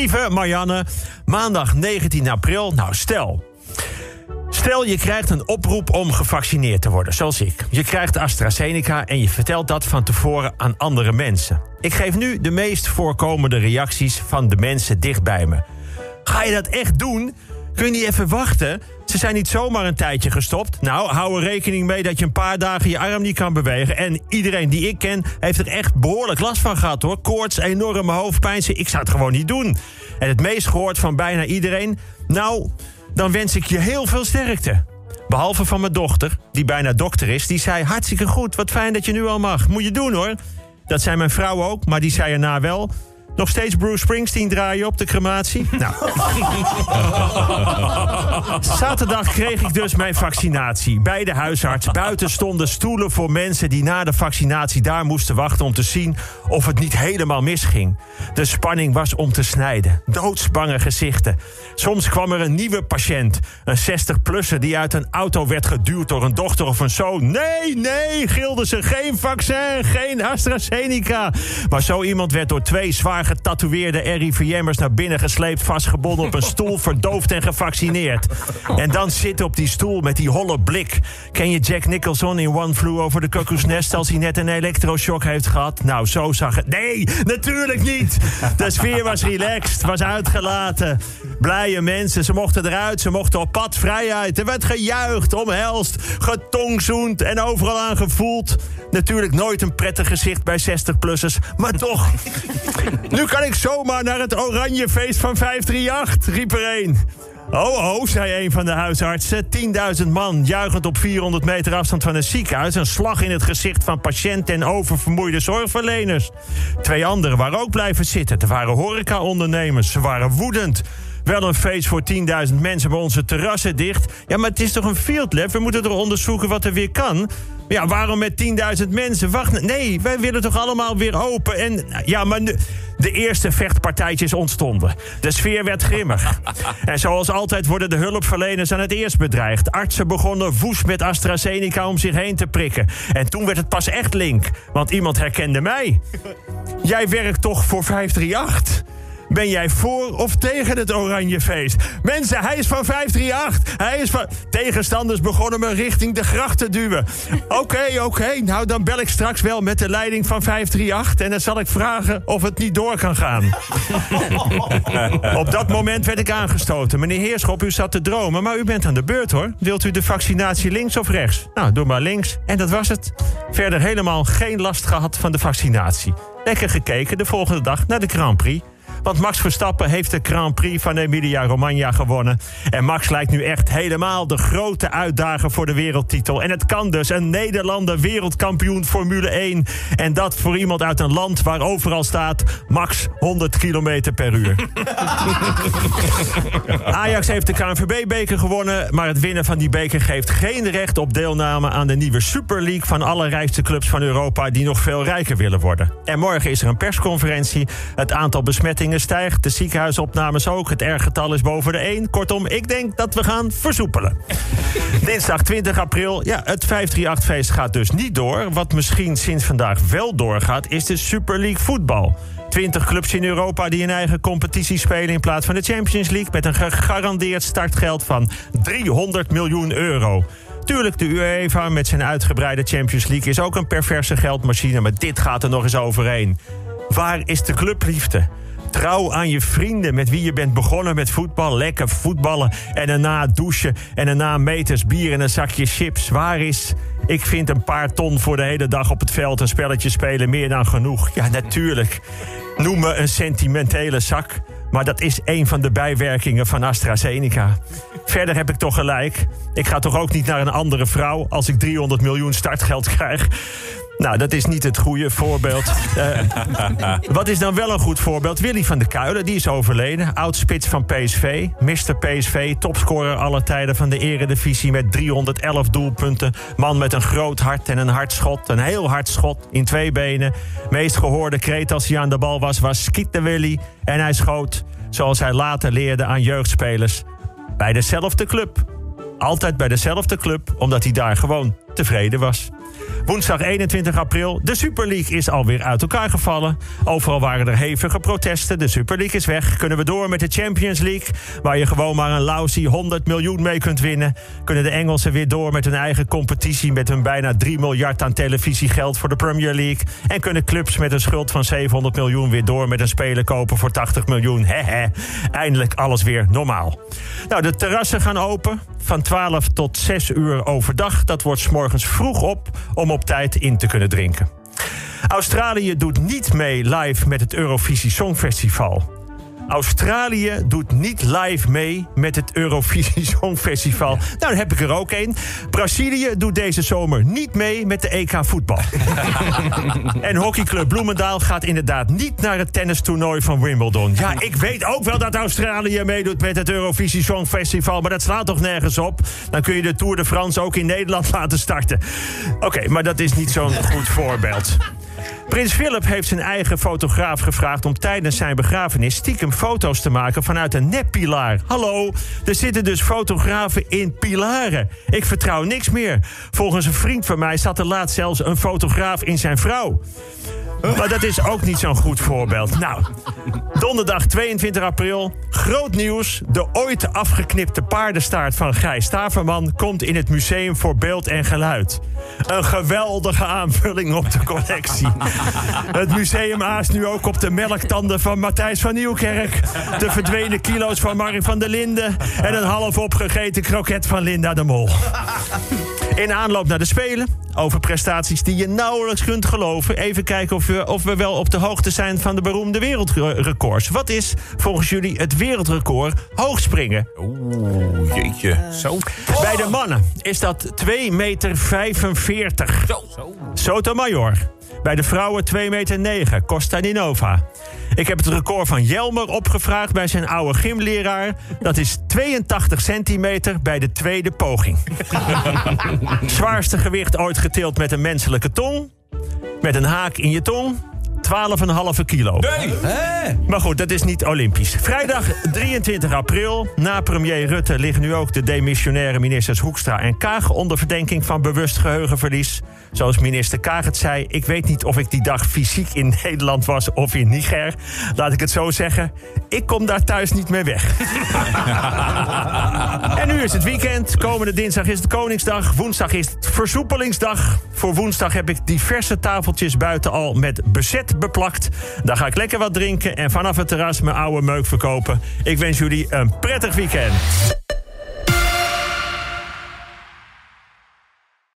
Lieve Marianne, maandag 19 april. Nou, stel. Stel je krijgt een oproep om gevaccineerd te worden, zoals ik. Je krijgt AstraZeneca en je vertelt dat van tevoren aan andere mensen. Ik geef nu de meest voorkomende reacties van de mensen dicht bij me. Ga je dat echt doen? Kun je even wachten? Ze zijn niet zomaar een tijdje gestopt. Nou, hou er rekening mee dat je een paar dagen je arm niet kan bewegen. En iedereen die ik ken heeft er echt behoorlijk last van gehad hoor. Koorts, enorme hoofdpijn. Ik zou het gewoon niet doen. En het meest gehoord van bijna iedereen. Nou, dan wens ik je heel veel sterkte. Behalve van mijn dochter, die bijna dokter is. Die zei, hartstikke goed, wat fijn dat je nu al mag. Moet je doen hoor. Dat zei mijn vrouw ook, maar die zei erna wel... Nog steeds Bruce Springsteen draaien op de crematie? Nou. Zaterdag kreeg ik dus mijn vaccinatie. Bij de huisarts. Buiten stonden stoelen voor mensen die na de vaccinatie daar moesten wachten om te zien of het niet helemaal misging. De spanning was om te snijden. Doodsbange gezichten. Soms kwam er een nieuwe patiënt. Een 60-plusser die uit een auto werd geduwd door een dochter of een zoon. Nee, nee, gilden ze. Geen vaccin, geen AstraZeneca. Maar zo iemand werd door twee zwaar getatoeëerde RIVM'ers naar binnen gesleept, vastgebonden op een stoel, verdoofd en gevaccineerd. En dan zitten op die stoel met die holle blik. Ken je Jack Nicholson in One Flew Over the Cuckoo's Nest als hij net een elektroshock heeft gehad? Nou, zo zag het. Nee, natuurlijk niet. De sfeer was relaxed, was uitgelaten. Blije mensen, ze mochten eruit, ze mochten op pad, vrijheid. Er werd gejuicht, omhelst, getongzoend en overal aan gevoeld. Natuurlijk nooit een prettig gezicht bij 60-plussers, maar toch. Nu kan ik zomaar naar het oranje feest van 538, riep er een. Oh, oh, zei een van de huisartsen. 10.000 man juichend op 400 meter afstand van een ziekenhuis. Een slag in het gezicht van patiënten en oververmoeide zorgverleners. Twee anderen waren ook blijven zitten. Er waren horecaondernemers. Ze waren woedend. Wel een feest voor 10.000 mensen, maar onze terrassen dicht. Ja, maar het is toch een field lab? We moeten toch onderzoeken wat er weer kan? Ja, waarom met 10.000 mensen? Wacht, nee, wij willen toch allemaal weer open? En ja, maar de eerste vechtpartijtjes ontstonden. De sfeer werd grimmig. En zoals altijd worden de hulpverleners aan het eerst bedreigd. Artsen begonnen woest met AstraZeneca om zich heen te prikken. En toen werd het pas echt link, want iemand herkende mij. Jij werkt toch voor 538? Ben jij voor of tegen het oranje feest? Mensen, hij is van 538. Hij is van... Tegenstanders begonnen me richting de gracht te duwen. Oké, oké. Nou, dan bel ik straks wel met de leiding van 538... en dan zal ik vragen of het niet door kan gaan. Op dat moment werd ik aangestoten. Meneer Heerschop, u zat te dromen, maar u bent aan de beurt, hoor. Wilt u de vaccinatie links of rechts? Nou, doe maar links. En dat was het. Verder helemaal geen last gehad van de vaccinatie. Lekker gekeken de volgende dag naar de Grand Prix. Want Max Verstappen heeft de Grand Prix van Emilia-Romagna gewonnen. En Max lijkt nu echt helemaal de grote uitdager voor de wereldtitel. En het kan dus een Nederlander wereldkampioen Formule 1. En dat voor iemand uit een land waar overal staat Max 100 km per uur. Ajax heeft de KNVB-beker gewonnen. Maar het winnen van die beker geeft geen recht op deelname aan de nieuwe Super League van alle rijkste clubs van Europa die nog veel rijker willen worden. En morgen is er een persconferentie. Het aantal besmettingen stijgt, de ziekenhuisopnames ook. Het R-getal is boven de 1. Kortom, ik denk dat we gaan versoepelen. Dinsdag 20 april, ja, het 538-feest gaat dus niet door. Wat misschien sinds vandaag wel doorgaat, is de Super League voetbal. 20 clubs in Europa die een eigen competitie spelen in plaats van de Champions League... met een gegarandeerd startgeld van 300 miljoen euro. Tuurlijk, de UEFA met zijn uitgebreide Champions League is ook een perverse geldmachine... maar dit gaat er nog eens overheen. Waar is de clubliefde? Trouw aan je vrienden met wie je bent begonnen met voetbal. Lekker voetballen en daarna douchen en daarna meters bier en een zakje chips. Waar is... Ik vind een paar ton voor de hele dag op het veld een spelletje spelen meer dan genoeg. Ja, natuurlijk. Noem me een sentimentele zak. Maar dat is een van de bijwerkingen van AstraZeneca. Verder heb ik toch gelijk. Ik ga toch ook niet naar een andere vrouw als ik 300 miljoen startgeld krijg. Nou, dat is niet het goede voorbeeld. Uh, wat is dan wel een goed voorbeeld? Willy van der Kuilen, die is overleden. Oud-spits van PSV. Mr. PSV, topscorer aller tijden van de eredivisie... met 311 doelpunten. Man met een groot hart en een hard schot. Een heel hard schot in twee benen. Meest gehoorde kreet als hij aan de bal was... was skieten Willy. En hij schoot, zoals hij later leerde aan jeugdspelers... bij dezelfde club. Altijd bij dezelfde club, omdat hij daar gewoon tevreden was. Woensdag 21 april. De Super League is alweer uit elkaar gevallen. Overal waren er hevige protesten. De Super League is weg. Kunnen we door met de Champions League? Waar je gewoon maar een lousy 100 miljoen mee kunt winnen. Kunnen de Engelsen weer door met hun eigen competitie... met hun bijna 3 miljard aan televisiegeld voor de Premier League. En kunnen clubs met een schuld van 700 miljoen weer door... met een speler kopen voor 80 miljoen. Hehe. Eindelijk alles weer normaal. Nou, de terrassen gaan open van 12 tot 6 uur overdag. Dat wordt 's morgens vroeg op om op tijd in te kunnen drinken. Australië doet niet mee live met het Eurovisie Songfestival. Australië doet niet live mee met het Eurovisie Songfestival. Nou, dan heb ik er ook één. Brazilië doet deze zomer niet mee met de EK voetbal. en hockeyclub Bloemendaal gaat inderdaad niet naar het tennistoernooi van Wimbledon. Ja, ik weet ook wel dat Australië meedoet met het Eurovisie Songfestival, maar dat slaat toch nergens op? Dan kun je de Tour de France ook in Nederland laten starten. Oké, maar dat is niet zo'n goed voorbeeld. Prins Philip heeft zijn eigen fotograaf gevraagd om tijdens zijn begrafenis stiekem foto's te maken vanuit een neppilaar. Hallo, er zitten dus fotografen in pilaren. Ik vertrouw niks meer. Volgens een vriend van mij zat er laatst zelfs een fotograaf in zijn vrouw. Maar dat is ook niet zo'n goed voorbeeld. Nou, donderdag 22 april. Groot nieuws. De ooit afgeknipte paardenstaart van Gijs Staverman... komt in het Museum voor Beeld en Geluid. Een geweldige aanvulling op de collectie. Het museum aast nu ook op de melktanden van Matthijs van Nieuwkerk... de verdwenen kilo's van Marie van der Linden... en een half opgegeten kroket van Linda de Mol. In aanloop naar de Spelen, over prestaties die je nauwelijks kunt geloven... even kijken of we, of we wel op de hoogte zijn van de beroemde wereldrecords. Wat is volgens jullie het wereldrecord hoogspringen? Oeh, jeetje. Zo. Bij de mannen is dat 2 meter 45. Zo. Sotomayor. Bij de vrouwen 2 meter 9. Costaninova. Ik heb het record van Jelmer opgevraagd bij zijn oude gymleraar. Dat is 82 centimeter bij de tweede poging. Zwaarste gewicht ooit getild met een menselijke tong. Met een haak in je tong. 12,5 kilo. Maar goed, dat is niet olympisch. Vrijdag 23 april. Na premier Rutte liggen nu ook de demissionaire ministers Hoekstra en Kaag onder verdenking van bewust geheugenverlies. Zoals minister Kaag het zei, ik weet niet of ik die dag fysiek in Nederland was of in Niger. Laat ik het zo zeggen, ik kom daar thuis niet meer weg. en nu is het weekend. Komende dinsdag is het Koningsdag. Woensdag is het Versoepelingsdag. Voor woensdag heb ik diverse tafeltjes buiten al met bezet beplakt. Daar ga ik lekker wat drinken en vanaf het terras mijn oude meuk verkopen. Ik wens jullie een prettig weekend.